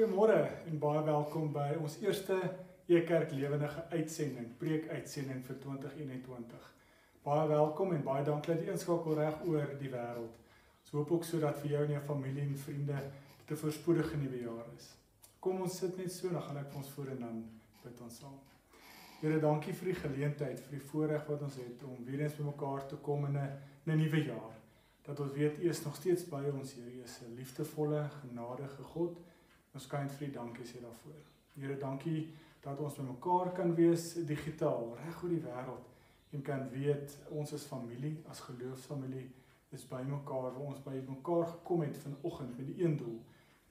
Goeiemôre en baie welkom by ons eerste Ekerk Lewendige uitsending, preekuitsending vir 2021. Baie welkom en baie dankie dat jy inskakel reg oor die wêreld. Ons hoop ook sodat vir jou en jou familie en vriende dit 'n voorspoedige nuwe jaar is. Kom ons sit net so, dan gaan ek vir ons voor en dan bid ons saam. Here, dankie vir die geleentheid, vir die voorreg wat ons het om weer eens bymekaar te kom in 'n 'n nuwe jaar. Dat ons weet U is nog steeds by ons, Here, U is 'n liefdevolle, genadige God. Ons kan vir U dankie sê daarvoor. Here, dankie dat ons bymekaar kan wees digitaal reg oor die wêreld en kan weet ons is familie as geloofsfamilie is bymekaar waar ons by mekaar gekom het vanoggend met die een doel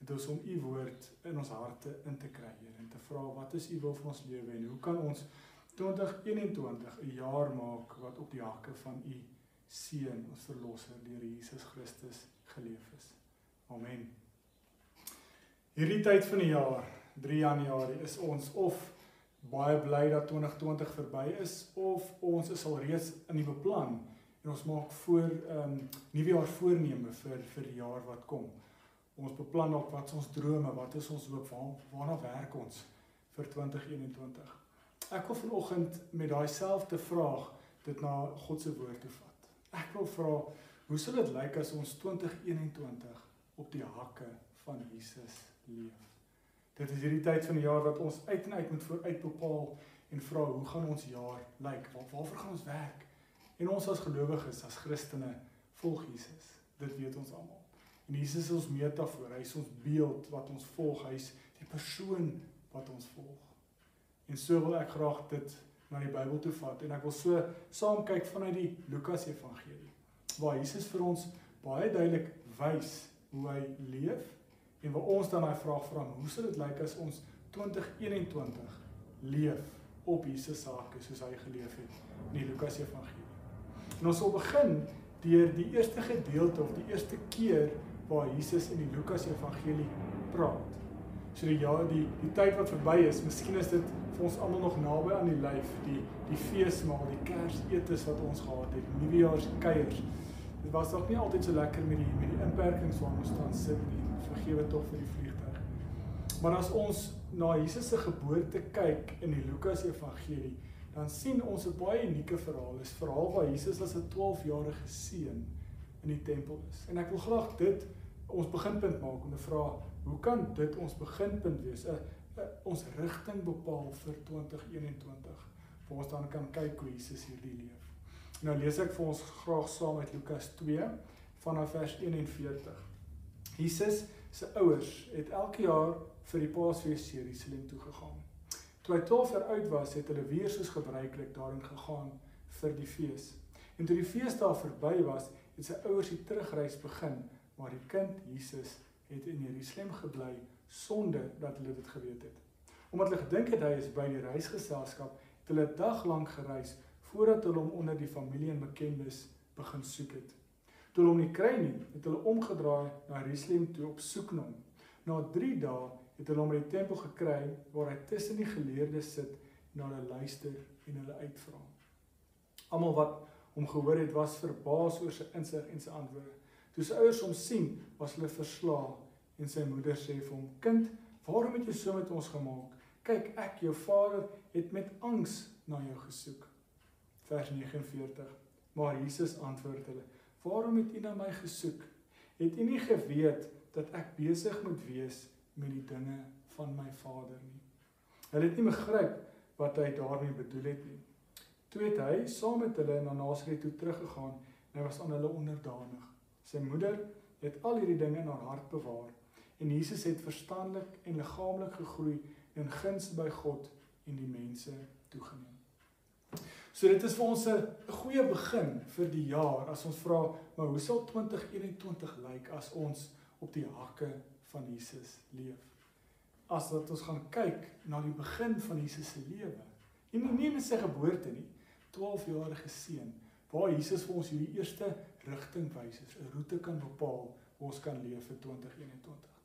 dit is om u woord in ons harte in te kry Here en te vra wat is u wil vir ons lewe en hoe kan ons 2021 'n jaar maak wat op die hakke van u seun ons verlosser deur Jesus Christus geleef is. Amen. Hierdie tyd van die jaar, 3 Januarie, is ons of baie bly dat 2020 verby is of ons is al reeds in die beplan en ons maak voor ehm um, nuwe jaar voorneme vir vir die jaar wat kom. Ons beplan op wat ons drome, wat is ons hoop, waar, waarna werk ons vir 2021. Ek wil vanoggend met daai selfde vraag dit na God se woord toe vat. Ek wil vra, hoe sal dit lyk as ons 2021 op die hakke van Jesus leef. Dit is hierdie tyd van die jaar wat ons uit en uit moet vooruit bepaal en vra hoe gaan ons jaar lyk? Waar waarvoor gaan ons werk? En ons as gelowiges, as Christene, volg Jesus. Dit weet ons almal. En Jesus is ons metafoor, hy is ons beeld wat ons volg, hy is die persoon wat ons volg. En so wil ek graag dit na die Bybel toe vat en ek wil so saam kyk vanuit die Lukas Evangelie waar Jesus vir ons baie duidelik wys hoe hy leef En waar ons dan daai vraag vra, hoe sal dit lyk as ons 2021 leef op Jesus se hake soos hy geleef het in die Lukas Evangelie. En ons sal begin deur die eerste gedeelte of die eerste keer waar Jesus in die Lukas Evangelie praat. So die ja, die die tyd wat verby is, miskien is dit vir ons almal nog naby aan die lyf, die die feesmaal, die Kersetes wat ons gehad het, Nuwejaarskuiers. Dit was nog nie altyd so lekker met die met die inperkings waar ons staan sit nie vergewe tog vir die vliegtuig. Maar as ons na Jesus se geboorte kyk in die Lukas Evangelie, dan sien ons 'n baie unieke verhaal. Dit is 'n verhaal waar Jesus as 'n 12-jarige seun in die tempel is. En ek wil graag dit ons beginpunt maak om te vra, hoe kan dit ons beginpunt wees? 'n ons rigting bepaal vir 2021 waar ons dan kan kyk hoe Jesus hierdie leef. Nou lees ek vir ons graag saam uit Lukas 2 vanaf vers 41. Jesus se ouers het elke jaar vir die Paasfees Jerusalem toe gegaan. Toe hy 12 jaar oud was, het hulle weer soos gebruiklik daarin gegaan vir die fees. En toe die feesdae verby was, het sy ouers die terugreis begin, maar die kind Jesus het in Jerusalem gebly sonder dat hulle dit geweet het. Omdat hulle gedink het hy is by die reisgeselskap, het hulle dag lank gereis voordat hulle hom onder die familie en bekendes begin soek het. Toe hulle hom nie kry nie, het hulle omgedraai na Jerusalem toe op soek na hom. Na 3 dae het hulle hom by die tempel gekry waar hy tussen die geleerdes sit en hulle luister en hulle uitvra. Almal wat hom gehoor het, was verbaas oor sy insig en sy antwoorde. Toe sy ouers hom sien, was hulle verslae en sy moeder sê vir hom: "Kind, waarom het jy so met ons gemaak? Kyk, ek, jou vader, het met angs na jou gesoek." Vers 49. Maar Jesus antwoord hulle: Waarom het u na my gesoek? Het u nie geweet dat ek besig moet wees met die dinge van my Vader nie? Hulle het nie begryp wat hy daarmee bedoel het nie. Toe het hy saam met hulle na Nasaret toe teruggegaan en hy was aan hulle onderdanig. Sy moeder het al hierdie dinge in haar hart bewaar en Jesus het verstandelik en liggaamlik gegroei en guns by God en die mense toegeneem. So dit is vir ons 'n goeie begin vir die jaar as ons vra, maar hoe sal 2021 lyk as ons op die hakke van Jesus leef? As wat ons gaan kyk na die begin van Jesus se lewe. Nie nie net sy geboorte nie, 12-jarige seun waar Jesus vir ons hierdie eerste rigting wys, 'n roete kan bepaal hoe ons kan leef vir 2021.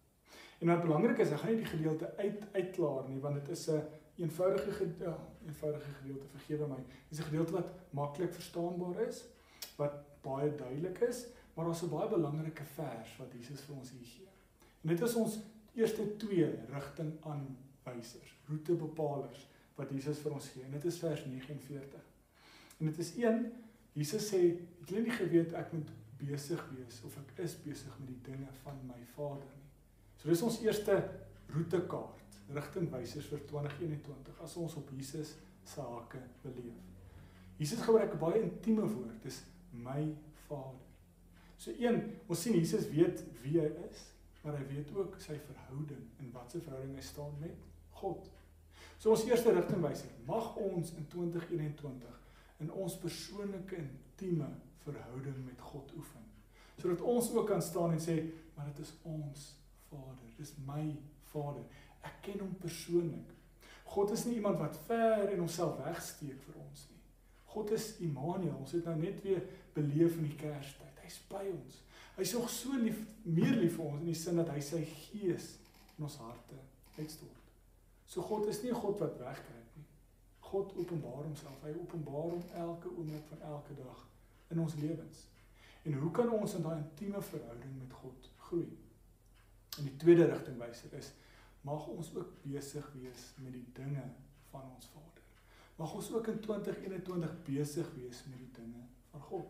En wat belangrik is, ek gaan nie die gedeelte uit uitklaar nie want dit is 'n eenvoudige ja, eenvoudige gedeelte, vergewe my. Dis 'n gedeelte wat maklik verstaanbaar is, wat baie duidelik is, maar daar's 'n baie belangrike vers wat Jesus vir ons hier gee. En dit is ons eerste twee rigting aanwysers, roetebepalers wat Jesus vir ons gee. En dit is vers 49. En dit is een Jesus sê, "Het julle nie geweet ek moet besig wees of ek is besig met die dinge van my Vader nie?" So dis ons eerste roetekaart, rigtingwysers vir 2021 as ons op Jesus se hake beleef. Jesus gebruik 'n baie intieme woord, dis my Vader. So een, ons sien Jesus weet wie hy is, maar hy weet ook sy verhouding en wat se verhouding hy staan met God. So ons eerste rigtingwyser, mag ons in 2021 in ons persoonlike intieme verhouding met God oefen. Sodat ons ook kan staan en sê, maar dit is ons Vader, dis my Vader. Ek ken hom persoonlik. God is nie iemand wat ver en homself wegsteek vir ons nie. God is Immanuel. Ons het nou net weer beleef in die Kerstyd. Hy's by ons. Hy's nog so lief, meer lief vir ons in die sin dat hy sy gees in ons harte uitstort. So God is nie 'n God wat wegkruip nie. God openbaar homself. Hy openbaar hom elke oomblik van elke dag in ons lewens. En hoe kan ons in daai intieme verhouding met God groei? In die tweede rigtingwyser is mag ons ook besig wees met die dinge van ons Vader. Mag ons ook in 2021 besig wees met die dinge van God.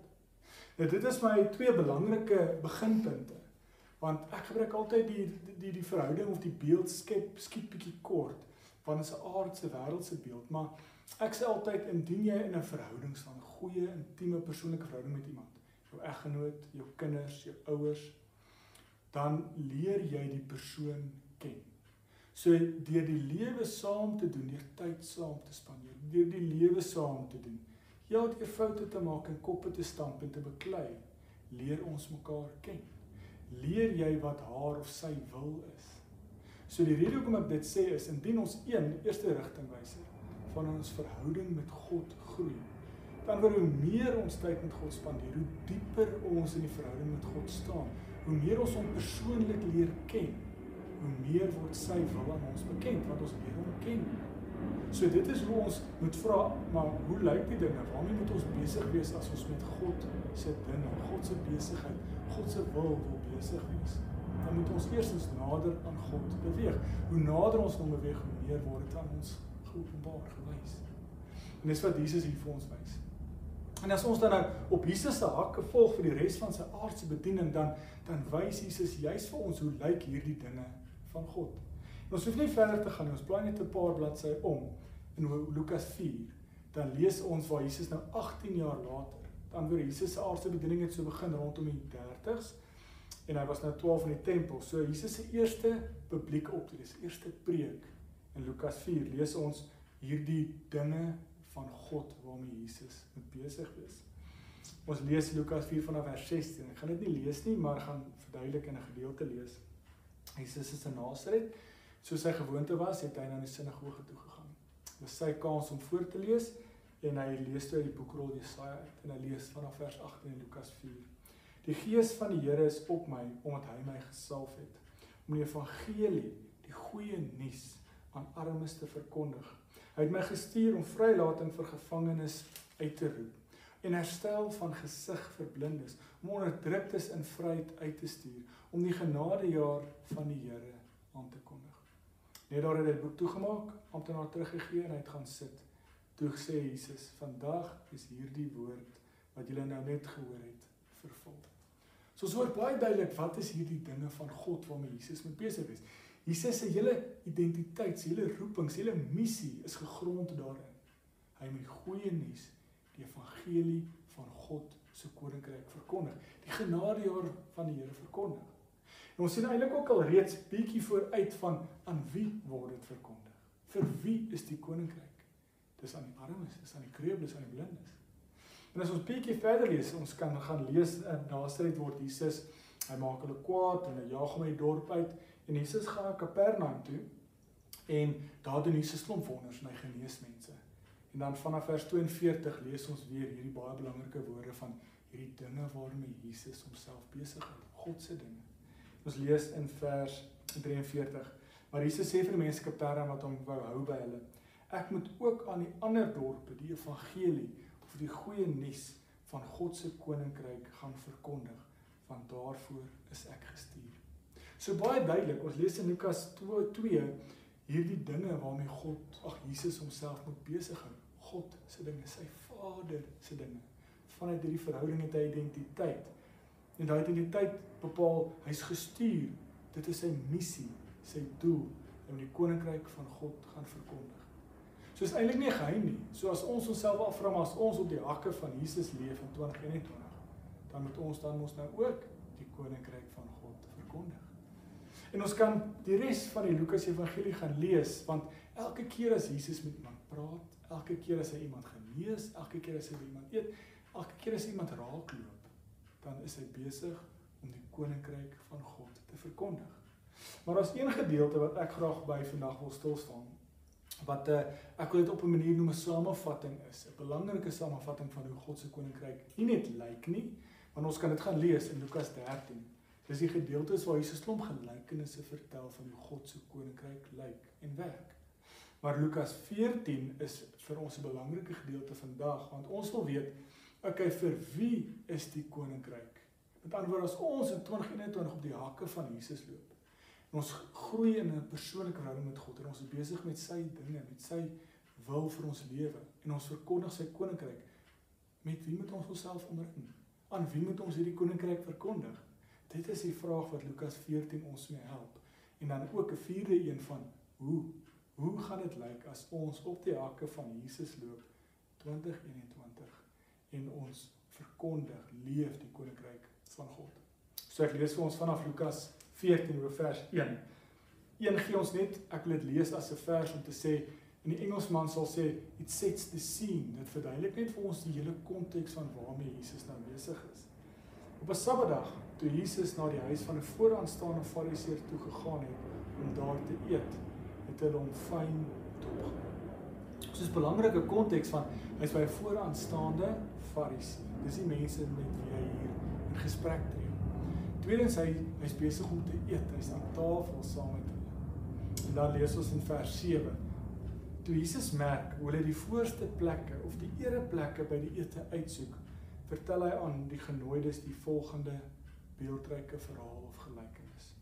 Nou dit is my twee belangrike beginpunte. Want ek gebruik altyd die die die, die verhouding of die beeld skep skiet bietjie kort want dit is 'n aardse wêreldse beeld, maar ek sê altyd indien jy in 'n verhouding staan, goeie intieme persoonlike verhouding met iemand, jou eggenoot, jou kinders, jou ouers, dan leer jy die persoon ken. So deur die lewe saam te doen, deur tyd saam te spandeer, deur die lewe saam te doen, Ja, deur foute te maak en koppe te stamp en te beklei, leer ons mekaar ken. Leer jy wat haar of sy wil is. So die rede hoekom ek dit sê is indien ons een eerste rigting wys van ons verhouding met God groei, dan word hoe meer ons tyd met God spandeer, hoe dieper ons in die verhouding met God staan, hoe meer ons hom persoonlik leer ken, hoe meer word sy wil aan ons bekend want ons leer hom ken. So dit is hoe ons moet vra, maar hoe lyk die dinge? Waarmee moet ons besig wees as ons met God se dinge, God se besigheid, God se wil wil besig wees? Dan moet ons eerstens nader aan God beweeg. Hoe nader ons hom beweeg, hoe meer word dit aan ons geopenbaar gewys. En dis wat Jesus hier vir ons wys. En as ons dan nou op Jesus se hakke volg vir die res van sy aardse bediening, dan dan wys Jesus juis vir ons hoe lyk hierdie dinge van God. Ons hoef nie verder te gaan nie. Ons bly net 'n paar bladsye om in Lukas 4. Dan lees ons waar Jesus nou 18 jaar later, dan weer Jesus se aardse bediening het so begin rondom die 30s en hy was nou 12 in die tempel. So Jesus se eerste publieke optrede, sy eerste preek in Lukas 4 lees ons hierdie dinge van God waarmee Jesus met besig is. Ons lees Lukas 4 vanaf vers 16. Ek gaan dit nie lees nie, maar gaan verduidelik in 'n gedeelte lees. Jesus is in Nasaret soos sy gewoonte was, het hy na die sinagoge toe gegaan. Dit was sy kans om voor te lees en hy lees uit die boekrol Jesaja uit en hy lees vanaf vers 18 in Lukas 4. Die gees van die Here is op my omdat hy my gesalf het om die evangelie, die goeie nuus aan armes te verkondig. Hy het my gestuur om vrylating vir gevangenes uit te roep en herstel van gesig vir blindes, om onderdruktes in vryheid uit te stuur, om die genadejaar van die Here aan te kondig. Net daar het hy die boek toegemaak, amptenaar teruggegee en hy het gaan sit. Toe sê Jesus: "Vandag is hierdie woord wat julle nou net gehoor het, vervul." So hoor baie duidelik wat is hierdie dinge van God waarmee Jesus met besig is. Jesus se hele identiteit, sy hele roeping, sy hele missie is gegrond daarin. Hy moet goeie nuus, die evangelie van God se koninkryk verkondig, die genadejaar van die Here verkondig. En ons sien eintlik ook al reeds bietjie vooruit van aan wie word dit verkondig? Vir wie is die koninkryk? Dis aan die armes, dis aan die kreubles, aan die blindes. En as ons bietjie verder lees, ons kan gaan lees in Nasaret word Jesus, hy maak hulle kwaad en hy jaag hom uit die dorp uit en Jesus gaan na Kapernaum toe en daar doen Jesus klomp wonders en hy genees mense. En dan vanaf vers 42 lees ons weer hierdie baie belangrike woorde van hierdie dinge waarmee Jesus homself besig hou, God se dinge. Ons lees in vers 43. Maar Jesus sê vir die mense Kapernaum wat hom wou hou by hulle: Ek moet ook aan die ander dorpe die evangelie of die goeie nuus van God se koninkryk gaan verkondig, want daarvoor is ek gestuur. So baie duidelik, ons lees in Lukas 2 hierdie dinge waarmee God, ag Jesus homself moet besig hou. God se dinge, sy Vader se dinge. Vanuit hierdie verhouding het hy identiteit. En daai identiteit bepaal hy's gestuur. Dit is sy missie, sy doel om die koninkryk van God gaan verkondig. So is eintlik nie geheim nie. So as ons onsself afvra maar as ons op die hakke van Jesus leef in 2021, dan moet ons dan mos nou ook die koninkryk van God verkondig. En ons kan die res van die Lukas Evangelie gaan lees want elke keer as Jesus met iemand praat, elke keer as hy iemand genees, elke keer as hy iemand eet, elke keer as iemand raakloop, dan is hy besig om die koninkryk van God te verkondig. Maar daar's een gedeelte wat ek graag by vandag wil stil staan wat uh, ek wil dit op 'n manier noem 'n samevatting is, 'n belangrike samevatting van hoe God se koninkryk nie net lyk nie, want ons kan dit gaan lees in Lukas 13. Dis die gedeeltes waar Jesus klomp gelykenisse vertel van hoe God se koninkryk lyk en werk. Maar Lukas 14 is vir ons 'n belangrike gedeelte vandag want ons wil weet, okay, vir wie is die koninkryk? Met ander woorde, as ons in 2021 op die hakke van Jesus loop, ons groei in 'n persoonlike verhouding met God en ons is besig met sy dinge, met sy wil vir ons lewe en ons verkondig sy koninkryk. Met wie moet ons onsself omring? Aan wie moet ons hierdie koninkryk verkondig? Dit is die vraag wat Lukas 14 ons mee help. En dan ook 'n vierde een van hoe hoe gaan dit lyk as ons op die hakke van Jesus loop 2021 en ons verkondig, leef die koninkryk van God. So ek lees vir ons vanaf Lukas 14 oor vers 1. Een gee ons net, ek wil dit lees as 'n vers om te sê in die Engelsman sal sê it sets the scene. Dit verduidelik net vir ons die hele konteks van waarmee Jesus nou besig is. Op 'n Saterdag, toe Jesus na die huis van 'n vooraanstaande Fariseer toe gegaan het om daar te eet, het hulle hom fyn dopgehou. Dit is 'n belangrike konteks van hy's by 'n vooraanstaande Fariseer. Dis die mense met wie hy hier in gesprek tree. Tweedens hy hy's besig om te eet. Hy's aan tafel saam met hulle. En dan lees ons in vers 7. Toe Jesus merk hoe hulle die voorste plekke of die ereplekke by die ete uitsoek, vertel hy aan die genooides die volgende beeldryke verhaal of gelykenis.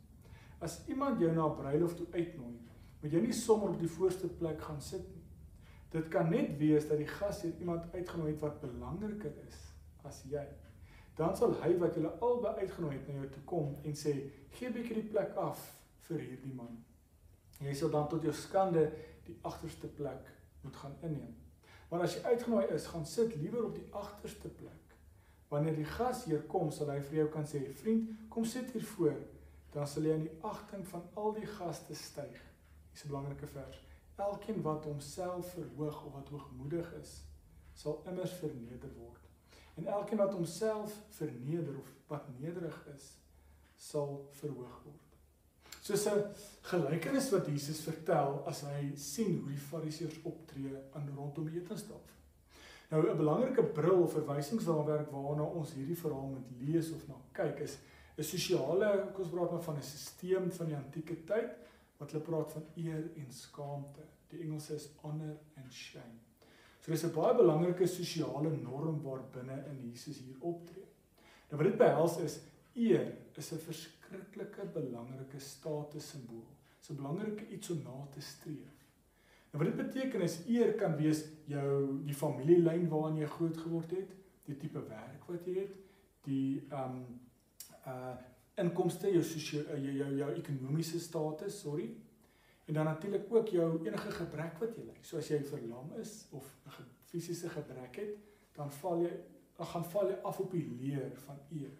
As iemand jou na 'n bruilof toe uitnooi, moet jy nie sommer op die voorste plek gaan sit nie. Dit kan net wees dat die gasheer iemand uitgenooi het wat belangriker is as jy dan sal hy wat julle albei uitgenooi het na jou toe kom en sê gee 'n bietjie die plek af vir hierdie man. Jy sal dan tot jou skande die agterste plek moet gaan inneem. Maar as jy uitgenooi is, gaan sit liewer op die agterste plek. Wanneer die gasheer kom, sal hy vir jou kan sê: "Vriend, kom sit hier voor." Dan sal jy in die agting van al die gaste styg. Dis 'n belangrike vers. Elkeen wat homself verhoog of wat hoogmoedig is, sal immers verneder word. En elkeen wat homself verneder of wat nederig is, sal verhoog word. Soos 'n gelykenis wat Jesus vertel as hy sien hoe die Fariseërs optree aan rondom etenstafel. Nou 'n belangrike bril of verwysingsraamwerk waarna ons hierdie verhaal moet lees of na kyk is 'n sosiale, ons praat maar van 'n stelsel van die antieke tyd wat hulle praat van eer en skaamte. Die Engels is honor and shame. So dis 'n baie belangrike sosiale norm waarbinne in Jesus hier optree. Nou wat dit behels is eer is 'n verskriklike belangrike status simbool. Dis 'n belangrike iets om na te streef. Nou wat dit beteken is eer kan wees jou die familielyn waarin jy groot geword het, die tipe werk wat jy het, die um uh inkomste, jou sosio jou, jou jou ekonomiese status, sorry, En dan natuurlik ook jou enige gebrek wat jy ly. So as jy verlam is of 'n fisiese gebrek het, dan val jy dan gaan val jy af op die leer van eer.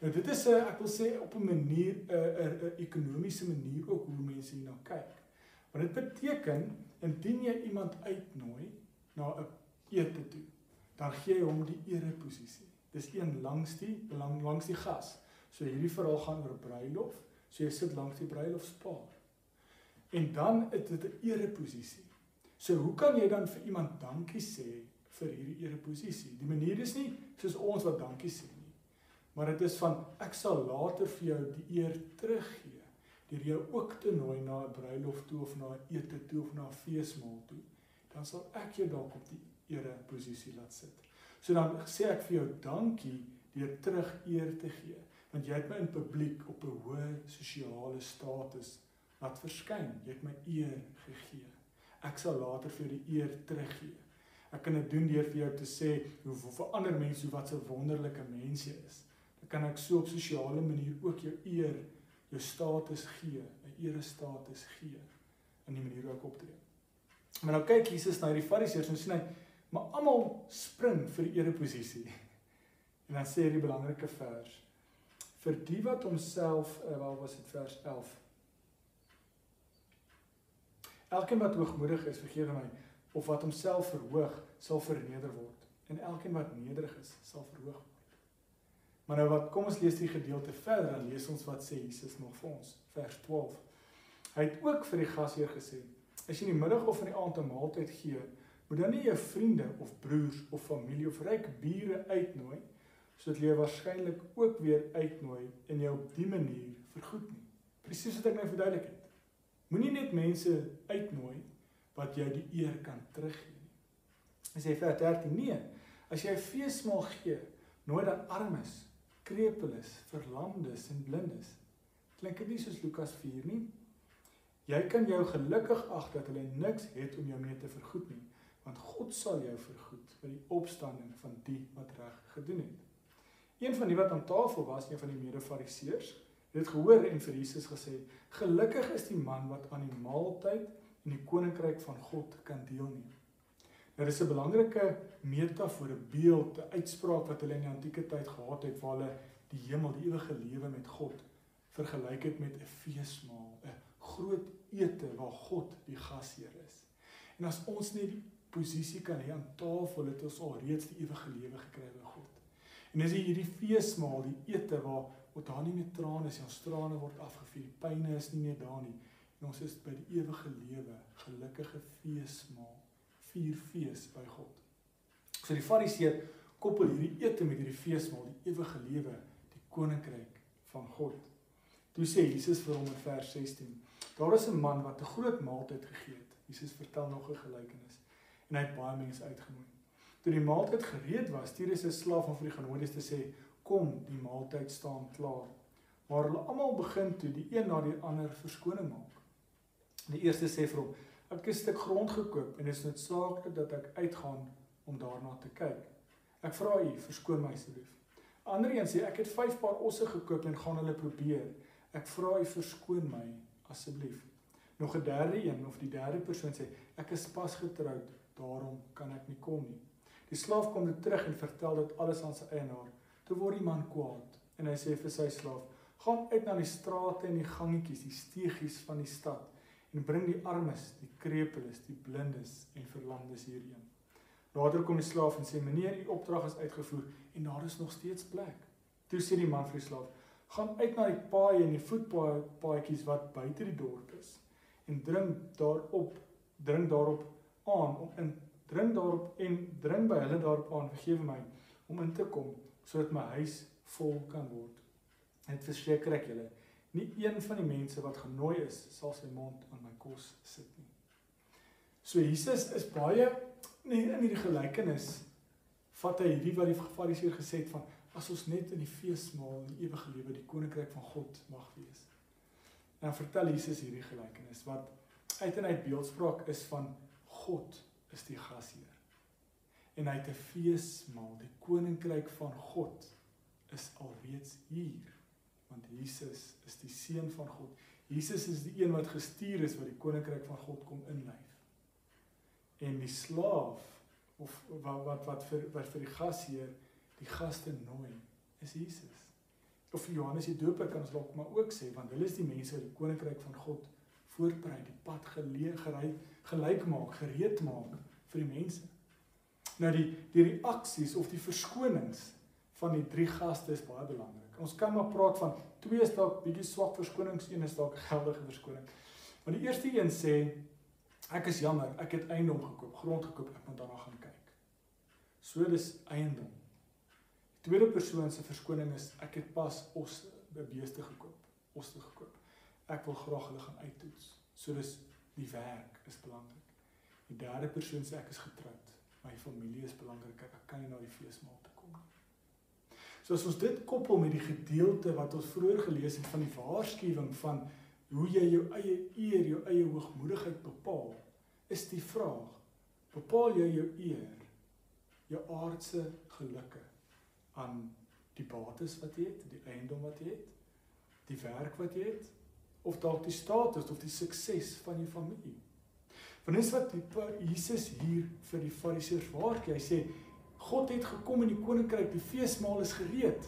Nou dit is 'n ek wil sê op 'n manier 'n 'n ekonomiese manier ook hoe mense hierna kyk. Want dit beteken indien jy iemand uitnooi na 'n ete toe, dan gee jy hom die ereposisie. Dis een langs die lang langs die gas. So hierdie verhaal gaan oor bruilof. So jy sit langs die bruilofspaar. En dan is dit 'n ereposisie. So hoe kan jy dan vir iemand dankie sê vir hierdie ereposisie? Die manier is nie soos ons wat dankie sê nie. Maar dit is van ek sal later vir jou die eer teruggee deur jou ook te nooi na 'n bruilof toe of na 'n ete toe of na 'n feesmaal toe. Dan sal ek jou dalk op die ereposisie laat sit. So dan sê ek vir jou dankie deur terug eer te gee. want jy het my in publiek op 'n hoë sosiale status laat verskyn. Jy het my eer gegee. Ek sal later vir jou die eer teruggee. Ek kan dit doen deur vir jou te sê hoe vir ander mense hoe wat 'n wonderlike mens jy is. Dan kan ek so op sosiale manier ook jou eer, jou status gee, 'n ere status gee in die manier hoe ek optree. Maar nou kyk Jesus na hierdie fariseërs en sê hy, maar almal spring vir die ereposisie. En dan sê hy die belangrike vers vir die wat homself, uh, wel was dit vers 11. Elkeen wat hoogmoedig is, vergewe my, of wat homself verhoog, sal verneder word. En elkeen wat nederig is, sal verhoog word. Maar nou wat, kom ons lees die gedeelte verder en lees ons wat sê Jesus nog vir ons, vers 12. Hy het ook vir die gasheer gesê: As jy in die middag of in die aand 'n maaltyd gee, moet dan nie jou vriende of broers of familie of ryk bure uitnooi sodat jy waarskynlik ook weer uitnooi en jou op die manier vergoed nie. Presies wat ek nou verduidelik het. Moenie net mense uitnooi wat jou die eer kan teruggee nie. Hy sê vers 13: Nee, as jy 'n feesmaal gee, nooi dan armes, krepeles, verlamdes en blindes. Klink dit nie soos Lukas 4 nie? Jy kan jou gelukkig ag dat hulle niks het om jou mee te vergoed nie, want God sal jou vergoed vir die opstanding van die wat reg gedoen het. Een van die wat aan tafel was, een van die mede-fariseërs, het dit gehoor en vir Jesus gesê: "Gelukkig is die man wat aan die maaltyd in die koninkryk van God kan deelneem." Nou dis 'n belangrike metafoor, 'n beeld, 'n uitspraak wat hulle in die antieke tyd gehad het waar hulle die hemel, die ewige lewe met God vergelyk het met 'n feesmaal, 'n groot ete waar God die gasheer is. En as ons net die posisie kan hê aan tafel, het ons al reeds die ewige lewe gekry by God. En dis hierdie feesmaal, die ete waar wat daar nie meer trane is, ons trane word afgevee, die pyne is nie meer daar nie. En ons is by die ewige lewe, gelukkige feesmaal vier fees by God. So die Fariseer koppel hierdie ete met hierdie feesmaal, die ewige lewe, die koninkryk van God. Toe sê Jesus vir hom in vers 16: Daar is 'n man wat 'n groot maaltyd gegee het. Jesus vertel nog 'n gelykenis en hy het baie mense uitgenooi. Toe die maaltyd gereed was, stuur hy sy slaaf om vir die genooides te sê: "Kom, die maaltyd staan klaar." Maar hulle almal begin toe die een na die ander verskoning maak. Die eerste sê vir hom: Ek het 'n stuk grond gekoop en dit is noodsaaklik dat ek uitgaan om daarna te kyk. Ek vra u, verskoon my asseblief. Ander een sê ek het 5 paar osse gekoop en gaan hulle probeer. Ek vra u verskoon my asseblief. Nog 'n derde een of die derde persoon sê ek is pas getroud, daarom kan ek nie kom nie. Die slaaf kom net terug en vertel dit alles aan sy eienaar. Toe word die man kwaad en hy sê vir sy slaaf: "Gaan uit na die strate en die gangetjies, die steegies van die stad." En bring die armes, die krepeles, die blindes en verlamdes hierheen. Later kom die slaaf en sê: "Meneer, u opdrag is uitgevoer en daar is nog steeds plek." Toe sê die man vir die slaaf: "Gaan uit na die paaie en die voetpaadjies wat buite die dorp is en dring daarop, dring daarop aan om in dring daarop en dring by hulle daarop aan, vergewe my om in te kom sodat my huis vol kan word." Dit verseker ek julle, Nie een van die mense wat genooi is, sal sy mond aan my kos sit nie. So Jesus is baie nie in hierdie gelykenis vat hy hierdie wat die Fariseer gesê het van as ons net in die feesmaal in die ewige lewe die koninkryk van God mag wees. En vertel Jesus hierdie gelykenis wat uit en uit beeldspraak is van God is die gasheer. En hy het 'n feesmaal, die koninkryk van God is alreeds hier want Jesus is die seun van God. Jesus is die een wat gestuur is wat die koninkryk van God kom inlyf. En die slaaf of wat wat wat vir wat vir die gasheer die gaste nooi is Jesus. Of Johannes die Doper kan ons dalk maar ook sê want hulle is die mense wat die koninkryk van God voorberei, die pad geleë gery gelyk maak, gereed maak vir die mense. Nou die die reaksies of die verskonings van die drie gaste is baie belangrik. Ons kan maar praat van twee is dalk bietjie swak verskonings, een is dalk geldige verskoning. Maar die eerste een sê ek is jammer, ek het eiendom gekoop, grond gekoop, ek moet daarna gaan kyk. So dis eiendom. Die tweede persoon se verskoning is ek het pas os 'n beeste gekoop, os te gekoop. Ek wil graag hulle gaan uittoets. So dis die werk is belangrik. Die derde persoon sê ek is getroud. My familie is belangrik. Ek kan nie na die feesmaal toe kom nie. So as ons dit koppel met die gedeelte wat ons vroeër gelees het van die waarskuwing van hoe jy jou eie eer, jou eie hoogmoedigheid bepaal, is die vraag: bepaal jy jou eer, jou aardse gelukke aan die bates wat jy het, die eiendom wat jy het, die werk wat jy het, of dalk die status of die sukses van jou familie? Want dis wat Jesus hier vir die Fariseërs waarsku. Hy sê God het gekom in die koninkryk, die feesmaal is gereed,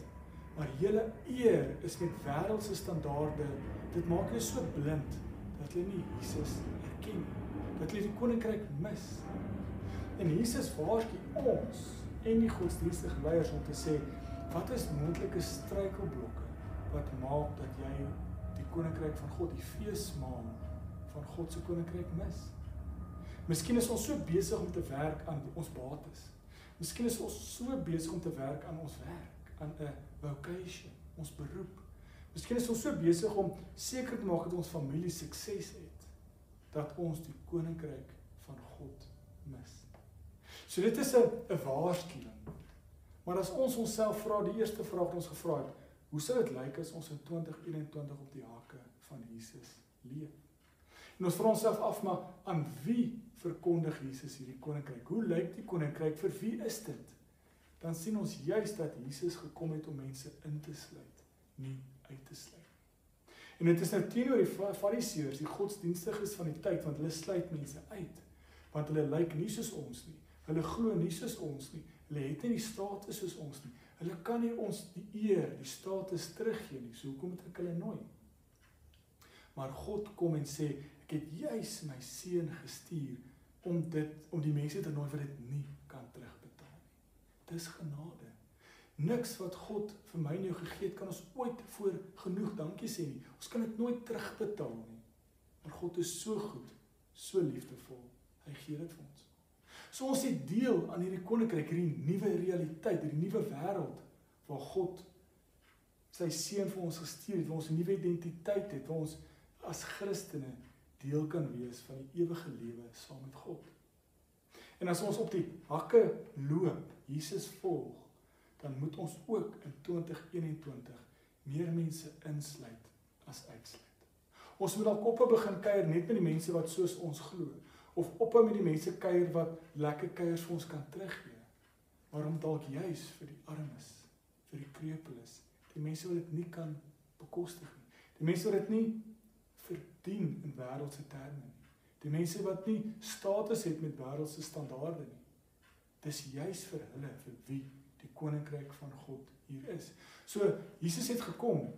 maar julle eer is met wêreldse standaarde. Dit maak julle so blind dat julle nie Jesus erken nie. Dat julle die koninkryk mis. En Jesus waarsku ons en die godsdienstige leiers om te sê wat is moontlike struikelblokke wat maak dat jy die koninkryk van God, die feesmaal van God se koninkryk mis? Miskien is ons so besig om te werk aan ons bates. Miskien is ons so besig om te werk aan ons werk, aan 'n vocation, ons beroep. Miskien is ons so besig om seker te maak dat ons familie sukses het dat ons die koninkryk van God mis. So dit is 'n 'n waarskuwing. Maar as ons onsself vra, die eerste vraag wat ons gevra het, hoe sou dit lyk as ons in 2021 op die hake van Jesus leef? En ons vra onsself af maar aan wie verkondig Jesus hierdie koninkryk. Hoe lyk die koninkryk? Vir wie is dit? Dan sien ons juis dat Jesus gekom het om mense in te sluit, nie uit te sluit. En dit is nou teenoor die fariseërs, die godsdienstiges van die tyd, want hulle sluit mense uit. Want hulle lyk nie soos ons nie. Hulle glo nie soos ons nie. Hulle het nie die status soos ons nie. Hulle kan nie ons die eer, die status teruggee nie. So hoekom moet ek hulle nooi? Maar God kom en sê, ek het juis my seun gestuur om dit om die mense te nooi wat dit nie kan terugbetaal nie. Dis genade. Niks wat God vir my en jou gegee het kan ons ooit voor genoeg dankie sê nie. Ons kan dit nooit terugbetaal nie. Maar God is so goed, so liefdevol. Hy gee dit vir ons. So ons het deel aan hierdie koninkryk, hierdie nuwe realiteit, hierdie nuwe wêreld waar God sy seun vir ons gestuur het, waar ons 'n nuwe identiteit het, waar ons as Christene deel kan wees van die ewige lewe saam met God. En as ons op die hakke loop, Jesus volg, dan moet ons ook in 2021 meer mense insluit as uitsluit. Ons moet dalk op begin kuier net met die mense wat soos ons glo of ophou met die mense kuier wat lekker kuiers vir ons kan teruggee. Waarom dalk juis vir die armes, vir die krepeles, die mense wat dit nie kan bekostig nie. Die mense wat dit nie verdien in wêreldse terme nie. Die mense wat nie status het met wêreldse standaarde nie. Dis juis vir hulle vir wie die koninkryk van God hier is. So Jesus het gekom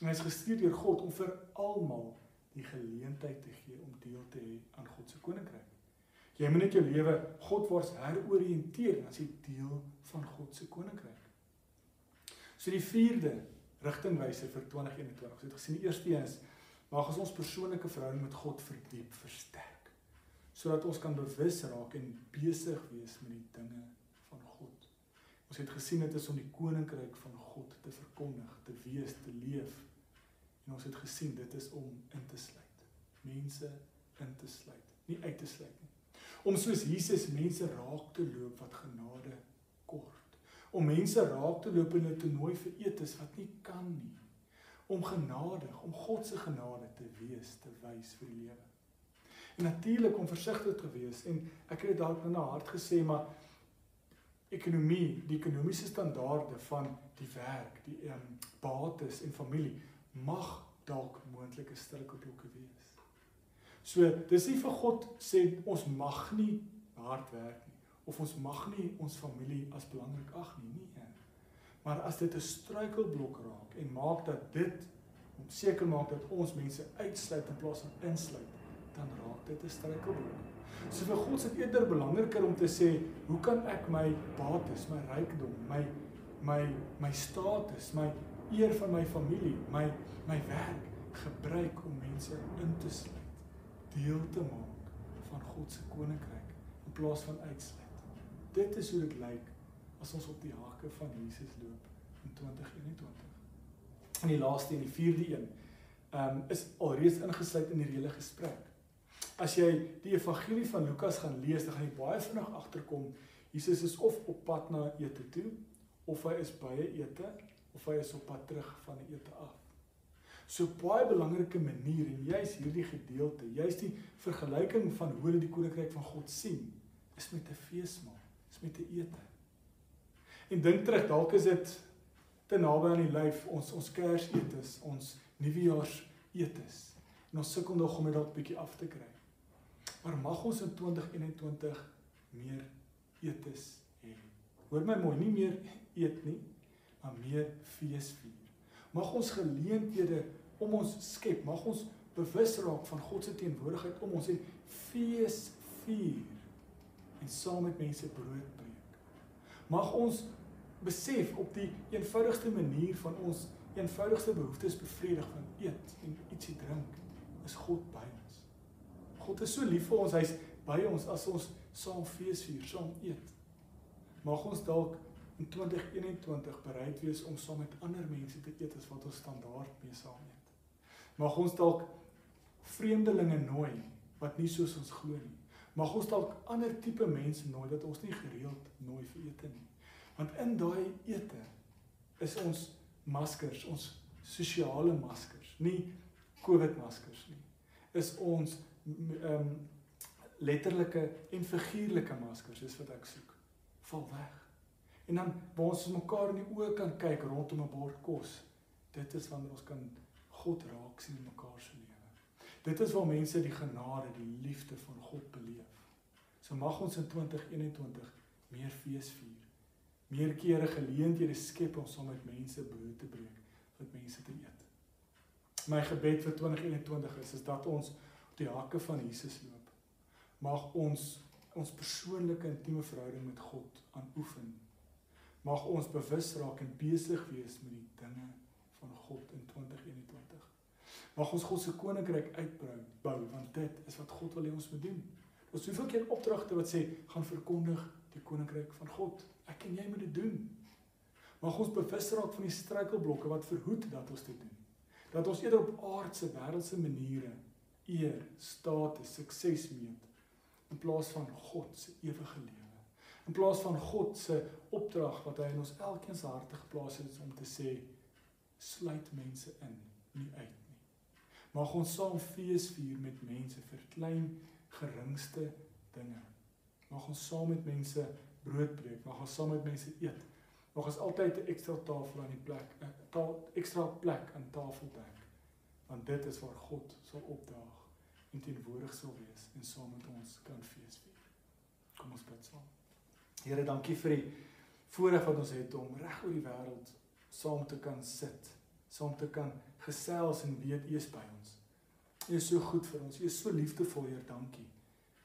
en hy's gestuur deur God om vir almal die geleentheid te gee om deel te hê aan God se koninkryk. Jy moet net jou lewe Godwaarts heroriënteer as jy deel van God se koninkryk. So die vierde rigtingwyser vir 2021. Ons het gesien die eerste een is Mag ons ons persoonlike verhouding met God verdiep, versterk, sodat ons kan bewus raak en besig wees met die dinge van God. Ons het gesien dit is om die koninkryk van God te verkondig, te wees, te leef. En ons het gesien dit is om in te sluit, mense in te sluit, nie uit te sluit nie. Om soos Jesus mense raak te loop wat genade kort. Om mense raak te loop en hulle te nooi vir etes wat nie kan nie om genadig, om God se genade te wees, te wys vir die lewe. En natuurlik om versigtig te wees en ek het dit dalk nou na hart gesê, maar ekonomie, die ekonomiese standaarde van die werk, die ehm um, bates en familie mag dalk moontlike struikelblokke wees. So, dis nie vir God sê ons mag nie hard werk nie of ons mag nie ons familie as belangrik ag nie, nie. Maar as dit 'n struikelblok raak en maak dat dit om seker maak dat ons mense uitsluit in plaas van insluit, dan raak dit 'n struikelblok. So vir God is dit eerder belangriker om te sê, hoe kan ek my bates, my rykdom, my my my status, my eer van my familie, my my werk gebruik om mense in te sluit, deel te maak van God se koninkryk in plaas van uitsluit. Dit is hoe dit lyk as ons op die hake van Jesus loop in 2021. En die laaste en die vierde een um is alreeds ingesluit in hierdie hele gesprek. As jy die evangelie van Lukas gaan lees, dan gaan jy baie vinnig agterkom Jesus is of op pad na ete toe of hy is by 'n ete of hy is op pad terug van die ete af. So baie belangrike manier en jy's hierdie gedeelte, jy's die vergelyking van hoe hulle die koninkryk van God sien, is met 'n feesmaal, is met 'n ete. En dink terug, dalk is dit te naby aan die lyf ons ons Kersetes, ons Nuwejaars etes. En ons sukkel nog om dit dalk bietjie af te kry. Maar mag ons in 2021 meer etes hê. Hoor my mooi, nie meer eet nie, maar meer fees vier. Mag ons geleenthede om ons skep, mag ons bewus raak van God se teenwoordigheid om ons en fees vier en saam met mense brood breek. Mag ons besef op die eenvoudigste manier van ons eenvoudigste behoeftes bevredig van eet en ietsie drink is God by ons. God is so lief vir ons, hy's by ons as ons saam fees vier, saam eet. Mag ons dalk in 2021 bereid wees om saam met ander mense te eet as wat ons standaard mee saam eet. Mag ons dalk vreemdelinge nooi wat nie soos ons glo nie. Mag ons dalk ander tipe mense nooi dat ons nie gereeld nooi vir ete nie. Want in daai ete is ons maskers, ons sosiale maskers, nie COVID maskers nie. Is ons ehm um, letterlike en figuurlike maskers is wat ek soek. Val weg. En dan waar ons mekaar in die oë kan kyk rondom 'n bord kos. Dit is wanneer ons kan God raak sien in mekaar se lewe. Dit is waar mense die genade, die liefde van God beleef. So mag ons in 2021 meer fees vier. Meer kere geleenthede skep om saam met mense brood te breek, met mense te eet. My gebed vir 2021 is is dat ons op die hakke van Jesus loop. Mag ons ons persoonlike intieme verhouding met God aanoefen. Mag ons bewus raak en besig wees met die dinge van God in 2021. Mag ons God se koninkryk uitbrei, bou want dit is wat God wil hê ons moet doen. Ons hoeveel keer opdragte wat sê gaan verkondig die koninkryk van God. Ek en jy moet dit doen. Mag ons bewus raak van die struikelblokke wat verhoed dat ons dit doen dat ons eerder op aardse wêreldse maniere eer, status, sukses meet in plaas van God se ewige lewe. In plaas van God se opdrag wat hy in ons elkeen se harte geplaas het om te sê sluit mense in, nie uit nie. Mag ons saam fees vier met mense vir klein geringste dinge. Mag ons saam met mense brood breek, mag ons saam met mense eet Nog is altyd 'n ekstra tafel aan die plek, 'n ekstra plek aan tafeldek. Want dit is waar God sal opdaag en teenwoordig sal wees en saam met ons kan fees vier. Kom ons bid saam. Here, dankie vir die voorreg wat ons het om reg oor die wêreld saam te kan sit, saam te kan gesels en weet U is by ons. U is so goed vir ons. U is so liefdevol, Heer, dankie.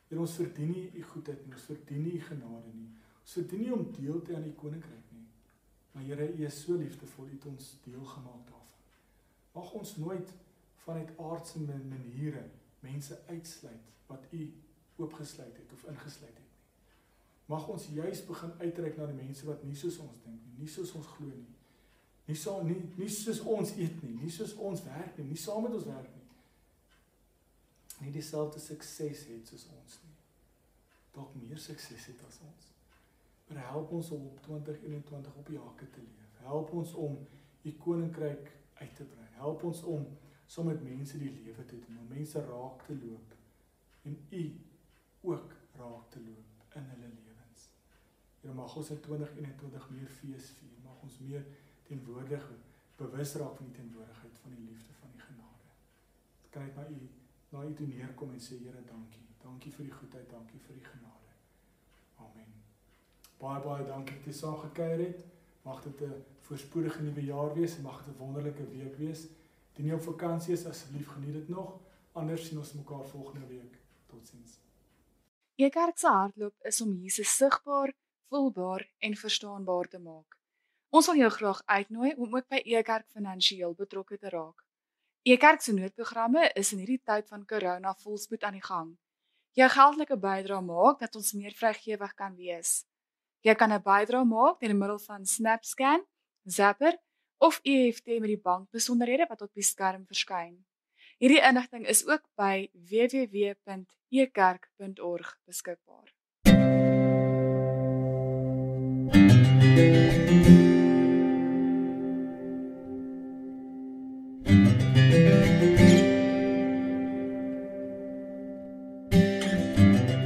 Here, ons verdien nie U goedheid nie, ons verdien nie U genade nie. Ons verdien nie om deel te aan U koninkryk Maar Here, U is so liefdevol, U het ons deel gemaak daarvan. Mag ons nooit vanuit aardse maniere mense uitsluit wat U oopgesluit het of ingesluit het nie. Mag ons juis begin uitreik na die mense wat nie soos ons dink nie, nie soos ons glo nie. Nie so nie nie soos ons eet nie, nie soos ons werk nie, nie saam met ons werk nie. Nie dieselfde sukses het soos ons nie. Dalk meer sukses het as ons. Maar help ons om op 2021 op die hakke te leef. Help ons om u koninkryk uit te brei. Help ons om saam met mense die lewe te doen, om mense raak te loop en u ook raak te loop in hulle lewens. Here mag ons in 2021 meer fees vier. Mag ons meer teenwoordig bewus raak van die teenwoordigheid van die liefde van die genade. Kan ek na u na u toe neerkom en sê Here dankie. Dankie vir die goedheid, dankie vir die genade. Amen. Baie baie dankie dat jy saam gekuier het. Mag dit 'n voorspoedige nuwe jaar wees en mag dit 'n wonderlike week wees. Die nie op vakansie is asseblief geniet dit nog. Anders sien ons mekaar volgende week. Totsiens. Die kerk se hardloop is om Jesus sigbaar, voelbaar en verstaanbaar te maak. Ons wil jou graag uitnooi om ook by Ekerk finansiëel betrokke te raak. Ekerk se noodprogramme is in hierdie tyd van corona volspoed aan die gang. Jou geldelike bydrae maak dat ons meer vrygewig kan wees. Jy kan 'n bydrae maak deur middel van SnapScan, Zapper of EFT met die bankbesonderhede wat op die skerm verskyn. Hierdie inligting is ook by www.ekerk.org beskikbaar. Thank you